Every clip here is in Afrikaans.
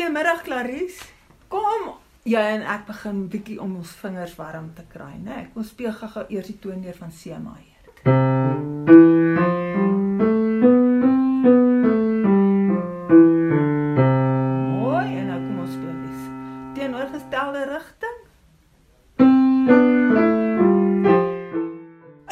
Goeiemiddag Clarice. Kom jy en ek begin bietjie om ons vingers warm te kry, né? Ek moet speel gou-gou eers die toon neer van C major. Mooi, en nou kom ons speel dis. Teenoorgestelde rigting.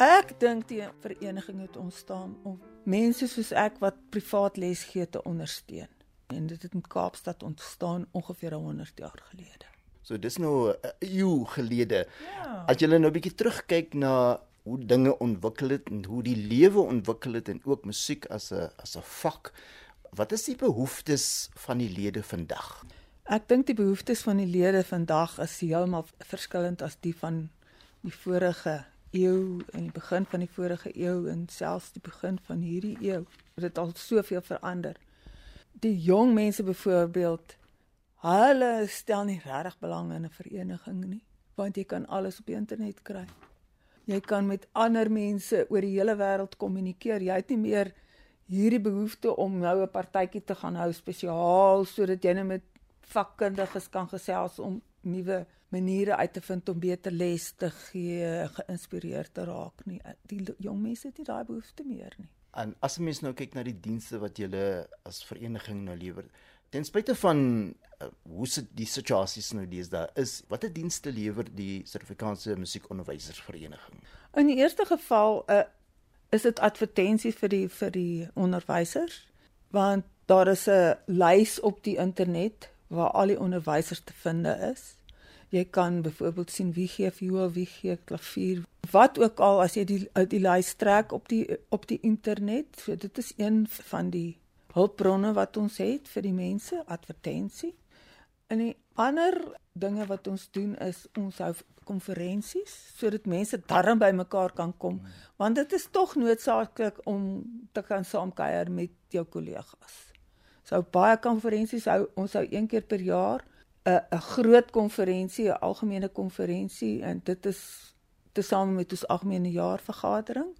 Ek dink die vereniging het ontstaan om mense soos ek wat privaat les gee te ondersteun. En dit het in Kaapstad ontstaan ongeveer 100 jaar gelede. So dis nou 'n eeu gelede. Ja. As jy nou 'n bietjie terugkyk na hoe dinge ontwikkel het en hoe die lewe ontwikkel het en ook musiek as 'n as 'n vak, wat is die behoeftes van die lede vandag? Ek dink die behoeftes van die lede vandag is heeltemal verskillend as die van die vorige eeu en die begin van die vorige eeu en selfs die begin van hierdie eeu. Dit het al soveel verander. Die jong mense byvoorbeeld, hulle stel nie regtig belang in 'n vereniging nie, want jy kan alles op die internet kry. Jy kan met ander mense oor die hele wêreld kommunikeer. Jy het nie meer hierdie behoefte om nou 'n partytjie te gaan hou spesiaal sodat jy nou met vakkundiges kan gesels om nuwe maniere uit te vind om beter les te gee, geïnspireerd te raak nie. Die jong mense het nie daai behoefte meer nie. En as 'n mens nou kyk na die dienste wat julle as vereniging nou lewer, ten spyte van uh, hoe sit die situasies nou deesdae is, watter dienste lewer die Suid-Afrikaanse Musiekonderwysersvereniging? In die eerste geval uh, is dit advertensies vir die vir die onderwysers want daar is 'n lys op die internet waar al die onderwysers te vind is. Jy kan byvoorbeeld sien wie gee viool, wie gee klavier, wat ook al as jy die die lys trek op die op die internet. So dit is een van die hulpbronne wat ons het vir die mense, advertensie. En die ander dinge wat ons doen is ons hou konferensies sodat mense darm by mekaar kan kom want dit is tog noodsaaklik om te kan saamkuier met jou kollegas. So baie konferensies hou ons hou een keer per jaar 'n 'n groot konferensie, 'n algemene konferensie en dit is tesame met ons algemene jaarvergadering.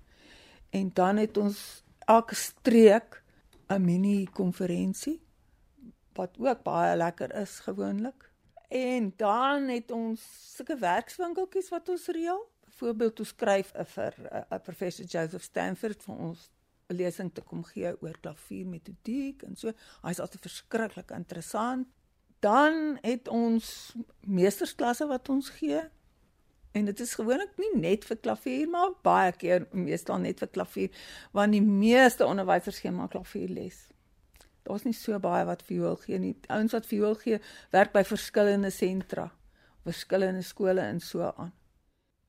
En dan het ons elke streek 'n mini konferensie wat ook baie lekker is gewoonlik. En dan het ons sulke werkswinkeltjies wat ons reël. Byvoorbeeld ons skryf vir 'n professor Joseph Stanford vir ons 'n lesing te kom gee oor klaviermetodiek en so. Hy's altyd verskriklik interessant. Dan het ons meestersklasse wat ons gee. En dit is gewoonlik nie net vir klavier maar baie keer meestal net vir klavier want die meeste onderwysers gee maar klavierles. Daar's nie so baie wat viool gee nie. Ouens wat viool gee, werk by verskillende sentra, verskillende skole en so aan.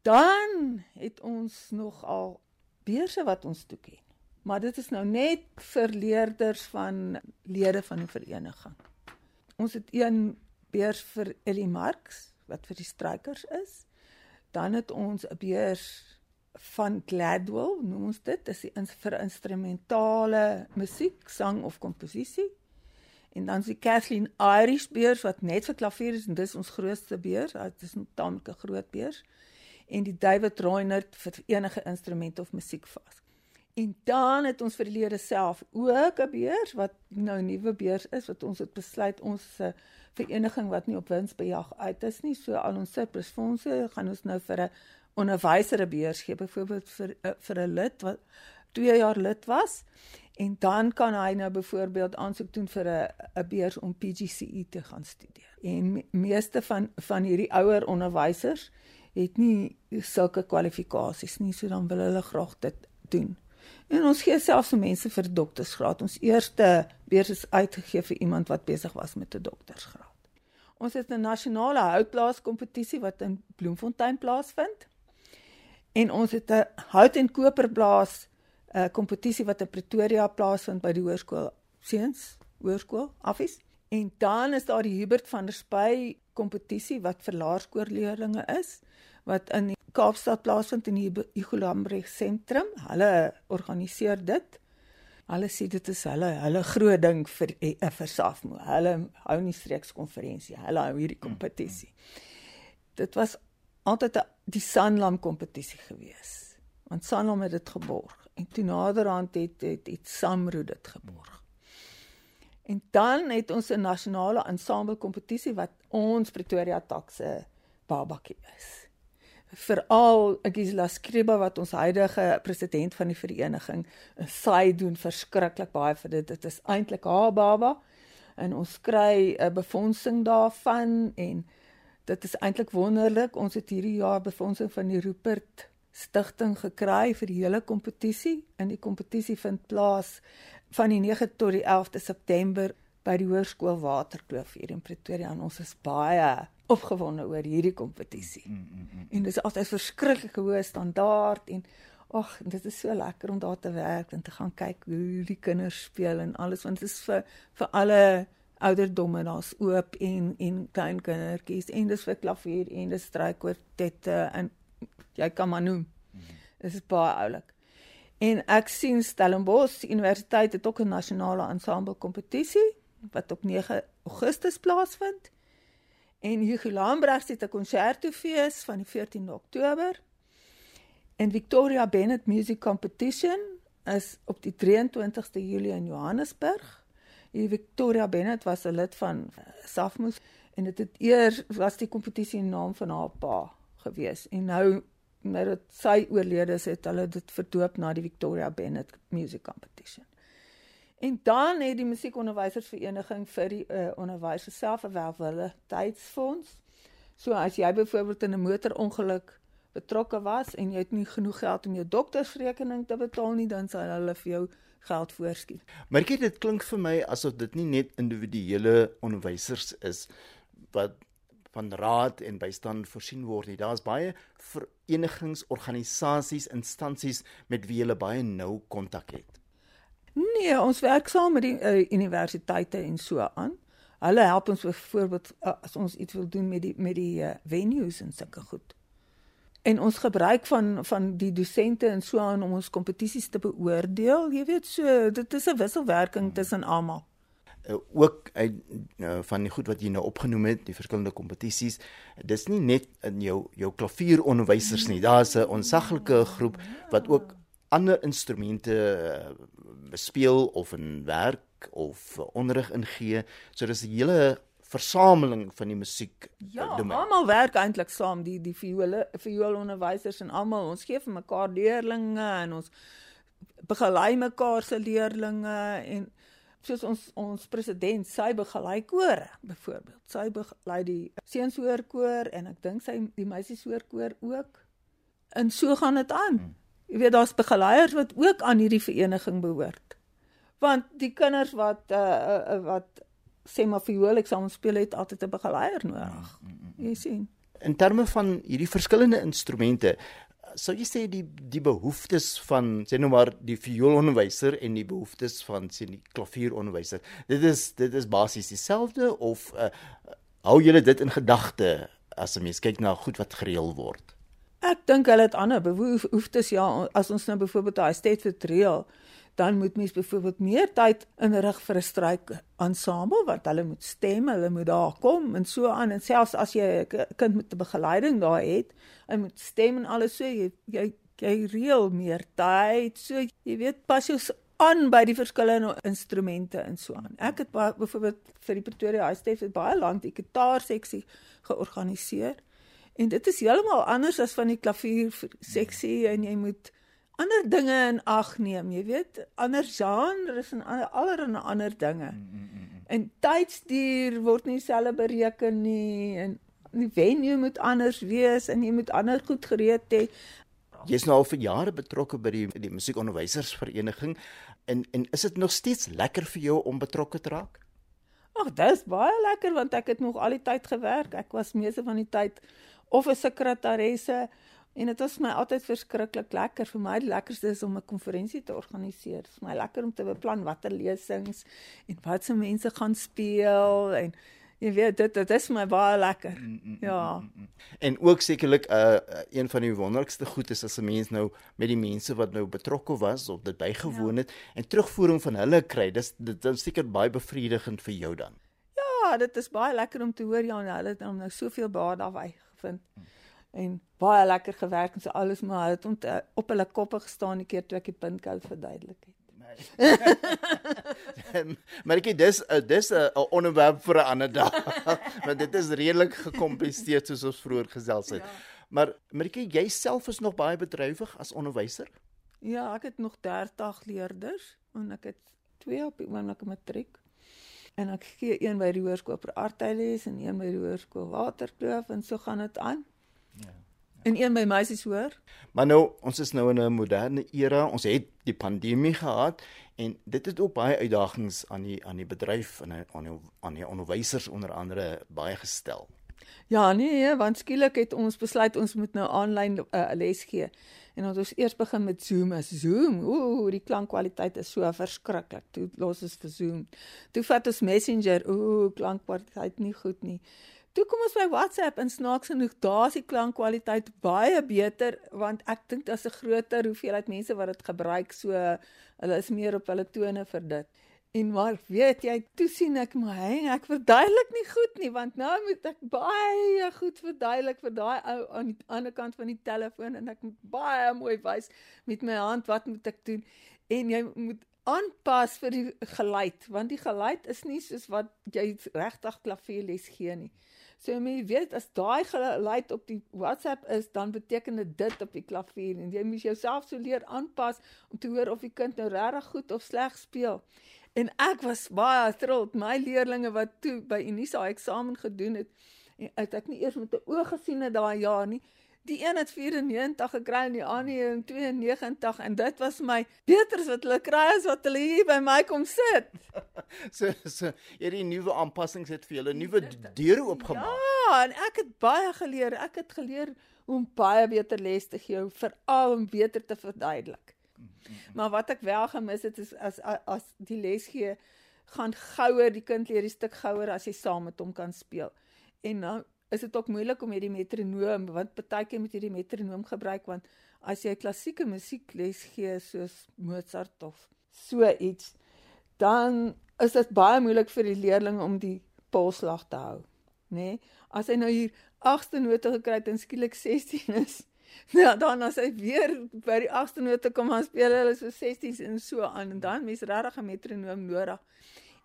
Dan het ons nog al beurse wat ons toeken. Maar dit is nou net vir leerders van lede van die vereniging. Ons het een beurs vir Ellie Marx wat vir die strykers is. Dan het ons 'n beurs van Gladwell, noem ons dit, dis die vir instrumentale musiek, sang of komposisie. En dan is die Kathleen Irish beurs wat net vir klavier is en dis ons grootste beurs. Dit is 'n tamelike groot beurs. En die David Reinhardt vir enige instrument of musiek vas. En dan het ons vir die lede self ook 'n beurs wat nou 'n nuwe beurs is wat ons het besluit ons se uh, vereniging wat nie op winsbejag uit is nie. So al ons surplusfondse gaan ons nou vir 'n onderwyser 'n beurs gee, byvoorbeeld vir uh, vir 'n lid wat 2 jaar lid was en dan kan hy nou byvoorbeeld aansoek doen vir 'n 'n beurs om PGCE te gaan studeer. En me, meeste van van hierdie ouer onderwysers het nie sulke kwalifikasies nie, so dan wil hulle graag dit doen. En ons gee selfs vir mense vir doktorsgraad. Ons eerste beurs is uitgegee vir iemand wat besig was met 'n doktorsgraad. Ons het 'n nasionale houtblaas kompetisie wat in Bloemfontein plaasvind. En ons het 'n hout en koperblaas 'n uh, kompetisie wat in Pretoria plaasvind by die hoërskool Seuns Hoërskool Affies. En dan is daar die Hubert van der Spy kompetisie wat vir laerskoolleerders is wat in Kaapstad plaasvind in die Hugo Lambrecht sentrum. Hulle organiseer dit. Hulle sê dit is hulle hulle groot ding vir vir Safmo. Hulle hou nie streekskonferensie. Hulle hou hierdie kompetisie. Dit was altyd 'n die Sanlam kompetisie gewees. Want Sanlam het dit geborg en toe naderhand het het, het Samro dit geborg. En dan het ons 'n nasionale ensemble kompetisie wat ons Pretoria takse babakie is. Veral Gisela Skriba wat ons huidige president van die vereniging, sy doen verskriklik baie vir dit. Dit is eintlik haar baba en ons kry 'n befondsing daarvan en dit is eintlik wonderlik. Ons het hierdie jaar befondsing van die Rupert Stichting gekry vir die hele kompetisie. En die kompetisie vind plaas van die 9 tot die 11de September by die Hoërskool Waterkloof hier in Pretoria. En ons is baie opgewonde oor hierdie kompetisie. Mm, mm, mm, en dit is altyd verskriklike hoë standaard en ag, dit is so lekker om daar te werk en te gaan kyk hoe die kinders speel en alles want dit is vir vir alle ouderdomme daar's oop en en klein kindertjies en dis vir klavier en dis strykwartette en jy kan maar noem. Dit is baie oulik. En ek sien Stellenbosch Universiteit het ook 'n nasionale ensemble kompetisie wat op 9 Augustus plaasvind. En Hugo Lambreg het 'n konsertofees van die 14de Oktober. En Victoria Bennett Music Competition is op die 23ste Julie in Johannesburg. Die Victoria Bennett was 'n lid van Safmus en dit het, het eers was die kompetisie in naam van haar pa gewees en nou nou dat sy oorlede is het hulle dit verdoop na die Victoria Bennett Music Competition. En dan het die musiekonderwysersvereniging vir die uh, onderwysers self 'n welwille tydsfonds. So as jy byvoorbeeld in 'n motorongeluk betrokke was en jy het nie genoeg geld om jou doktersrekening te betaal nie, dan sal hulle vir jou geld voorskiet. Maar kyk dit klink vir my asof dit nie net individuele onderwysers is wat van raad en bystand voorsien word nie. Daar's baie verenigings, organisasies, instansies met wie jy baie nou kontak het. Nee, ons werk saam met die uh, universiteite en so aan. Hulle help ons byvoorbeeld uh, as ons iets wil doen met die met die uh, venues en sulke goed en ons gebruik van van die dosente en so aan om ons kompetisies te beoordeel. Jy weet so, dit is 'n wisselwerking tussen almal. Uh, ook uit uh, van die goed wat jy nou opgenoem het, die verskillende kompetisies. Dis nie net in jou jou klavieronderwysers nie. Daar's 'n onsaglike groep wat ook ander instrumente uh, speel of in werk of uh, onderrig ingee. So dis 'n hele versameling van die musiek ja, domein. Ja, almal werk eintlik saam die die viole vioolonderwysers en almal ons gee vir mekaar leerlinge en ons begelei mekaar se leerlinge en soos ons ons president sy begelei koor byvoorbeeld sy begelei die seunshoorkoor en ek dink sy die meisieshoorkoor ook en so gaan dit aan hmm. Jy weet daar's begeleiers wat ook aan hierdie vereniging behoort want die kinders wat uh, uh, wat sê maar viool eksamen speel het altyd 'n begeleier nodig. Mm, mm, mm, jy sien. In terme van hierdie verskillende instrumente, sou jy sê die die behoeftes van sê nou maar die vioolonderwyser en die behoeftes van sê die klavieronderwyser, dit is dit is basies dieselfde of uh, hou julle dit in gedagte as 'n mens kyk na goed wat gereël word? Ek dink hulle het ander behoeftes ja, as ons nou byvoorbeeld daai state for trial dan moet mens byvoorbeeld meer tyd inrig vir 'n stryk ensemble wat hulle moet stem, hulle moet daar kom en so aan en selfs as jy 'n kind met 'n begeleiding daar het, hy moet stem en alles so jy jy jy reël meer tyd. So jy weet pas jou aan by die verskillende instrumente en so aan. Ek het byvoorbeeld vir die Pretoria High het baie lank die gitaar seksie georganiseer. En dit is heeltemal anders as van die klavier seksie en jy moet ander dinge in ag neem, jy weet, ander genres en allerlei ander dinge. Mm, mm, mm. En tydsduur word nie selfe bereken nie en die venue moet anders wees en jy moet ander goed gereed hê. Jy's nou al vir jare betrokke by die die musiekonderwysersvereniging en en is dit nog steeds lekker vir jou om betrokke te raak? Ag, dis baie lekker want ek het nog al die tyd gewerk. Ek was meeste van die tyd of 'n sekretaresse En dit was my altyd verskriklik lekker. Vir my die lekkerste is om 'n konferensie te organiseer. Vir my lekker om te beplan watter lesings en wat se mense gaan speel en jy weet dit dit is my baie lekker. Mm, mm, mm, ja. En ook sekerlik 'n uh, een van die wonderlikste goed is as 'n mens nou met die mense wat nou betrokke was of dit bygewoon ja. het en terugvoering van hulle kry. Dis dit is seker baie bevredigend vir jou dan. Ja, dit is baie lekker om te hoor ja, hulle het nou soveel baie daarby gevind. Mm en baie lekker gewerk en so alles maar het ont, op hulle koppe gestaan die keer toe ek die puntcode verduidelik het. maar ek dis uh, dis 'n uh, onderwerp vir 'n ander dag. Want dit is redelik gekompliseer soos ons vroeër gesels het. Ja. Maar Maritjie, jy self is nog baie bedrywig as onderwyser? Ja, ek het nog 30 leerders en ek het twee op die oomblik matriek. En ek gee een by die hoërskool vir artyles en een by die hoërskool Waterkloof en so gaan dit aan. Ja. En een by meisies hoor. Maar nou, ons is nou in 'n moderne era. Ons het die pandemie gehad en dit het ook baie uitdagings aan die aan die bedryf en aan die aan die onderwysers onder andere baie gestel. Ja, nee, want skielik het ons besluit ons moet nou aanlyn 'n uh, les gee. En ons het eers begin met Zoom. As Zoom, ooh, die klankkwaliteit is so verskriklik. Toe los ons vir Zoom. Toe vat ons Messenger, ooh, klankkwaliteit nie goed nie. Toe kom ons by WhatsApp en snaaks genoeg, daar is die klankkwaliteit baie beter want ek dink daar's 'n groter hoeveelheid mense wat dit gebruik, so hulle is meer op hulle tone vir dit. En maar weet jy, toe sien ek my hang, ek verduidelik nie goed nie want nou moet ek baie goed verduidelik vir daai ou aan die ander kant van die telefoon en ek moet baie mooi wys met my hand wat moet ek doen en jy moet aanpas vir die geluid want die geluid is nie soos wat jy regtig klavierles gee nie. So jy weet as daai geluid op die WhatsApp is, dan beteken dit dit op die klavier en jy moet jouself so leer aanpas om te hoor of die kind nou regtig goed of sleg speel. En ek was baie trots my leerdlinge wat toe by Unisa eksamen gedoen het, het ek nie eers met 'n oog gesien het daai jaar nie. Die een het 94 gekry en die ander 92 en dit was my beter as wat hulle kry as wat hulle hier by my kom sit. so so hierdie nuwe aanpassings het vir julle nuwe deure oopgemaak. Ja, en ek het baie geleer. Ek het geleer hoe om baie beter les te gee, veral om beter te verduidelik. Maar wat ek wel gemis het is as as die les gee gaan gouer die kind leer die stuk gouer as jy saam met hom kan speel. En nou is dit ook moeilik om hierdie metronoom want partykeer moet jy die metronoom gebruik want as jy klassieke musiek les gee soos Mozart of so iets dan is dit baie moeilik vir die leerling om die polslag te hou nê nee? as hy nou hier agste note gekry het en skielik 16 is ja dan as hy weer by die agste note kom aan speel hulle so 16 en so aan en dan mens regtig 'n metronoom nodig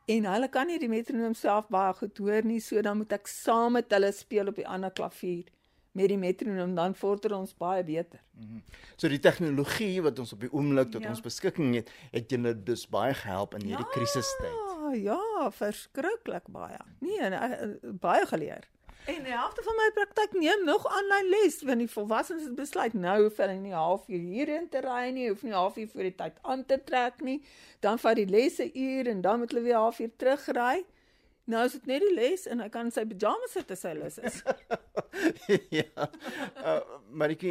En hulle kan nie die metronoom self baie goed hoor nie, so dan moet ek saam met hulle speel op die ander klavier met die metronoom dan vorder ons baie beter. Mm -hmm. So die tegnologie wat ons op die oomblik tot ja. ons beskikking het, het julle dus baie gehelp in hierdie ja, krisistyd. Ja, verskriklik baie. Nee, eh, baie geleer. En die helfte van my praktyk neem nog aanlyn les, want die volwassenes het besluit nou hoef hulle nie halfuur hierin te ry nie, hoef nie halfuur voor die tyd aan te trek nie. Dan vat die lesse uur en dan moet hulle weer halfuur terugry. Nou is dit net die les en hy kan sy pyjamas sit as hy lus is. ja. Uh, maar ek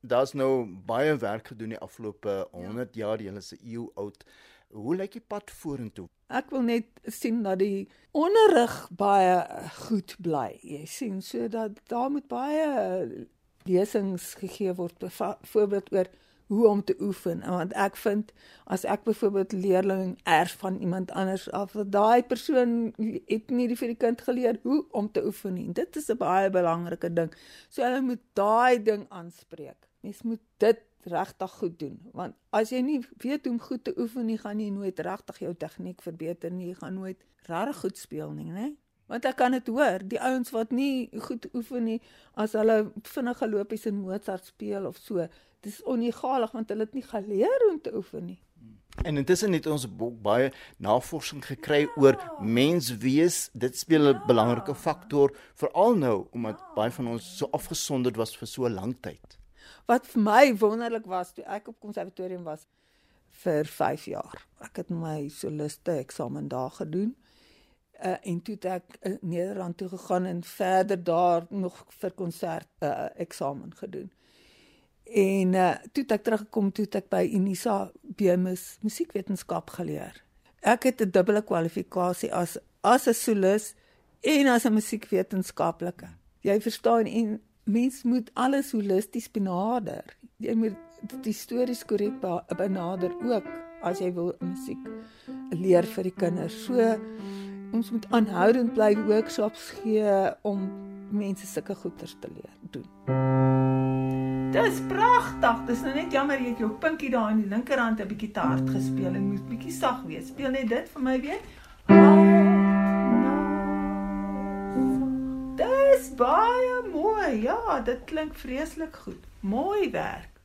daar's nou baie werk gedoen die afgelope 100 ja. jaar, jy is 'n eeu oud. Hoe lyk die pad vorentoe? Ek wil net sien dat die onderrig baie goed bly. Jy sien sodat daar moet baie lesings gegee word byvoorbeeld oor hoe om te oefen want ek vind as ek byvoorbeeld leerling erf van iemand anders af dat daai persoon het nie vir die kind geleer hoe om te oefen nie. Dit is 'n baie belangrike ding. So hulle moet daai ding aanspreek. Mens moet dit regtig goed doen want as jy nie weet hoe om goed te oefen nie gaan jy nooit regtig jou tegniek verbeter nie jy gaan nooit regtig goed speel nie nê want ek kan dit hoor die ouens wat nie goed oefen nie as hulle vinnige lopies in Mozart speel of so dis onegalig want hulle het nie geleer hoe om te oefen nie En intussen het ons baie navorsing gekry ja. oor menswees. Dit speel 'n ja. belangrike faktor veral nou omdat ja. baie van ons so afgesonderd was vir so 'n lang tyd wat vir my wonderlik was toe ek op konservatorium was vir 5 jaar. Ek het my soliste eksamen daar gedoen. Uh, en toe het ek in Nederland toe gegaan en verder daar nog vir konsert uh, eksamen gedoen. En uh, toe het ek teruggekom toe het ek by Unisa BMS musiekwetenskap geleer. Ek het 'n dubbele kwalifikasie as as 'n solis en as 'n musiekwetenskaplike. Jy verstaan en mens moet alles holisties benader. Jy moet die stories korrek benader ook as jy wil musiek leer vir die kinders. So ons moet aanhoudend bly workshops gee om mense sulke goeders te leer doen. Dis pragtig. Dis nou net jammer jy het jou pinkie daar in die linkerhand 'n bietjie te hard gespeel en moet bietjie sag wees. Speel net dit vir my weer. Dis baie mooi. Ja, dit klink vreeslik goed. Mooi werk.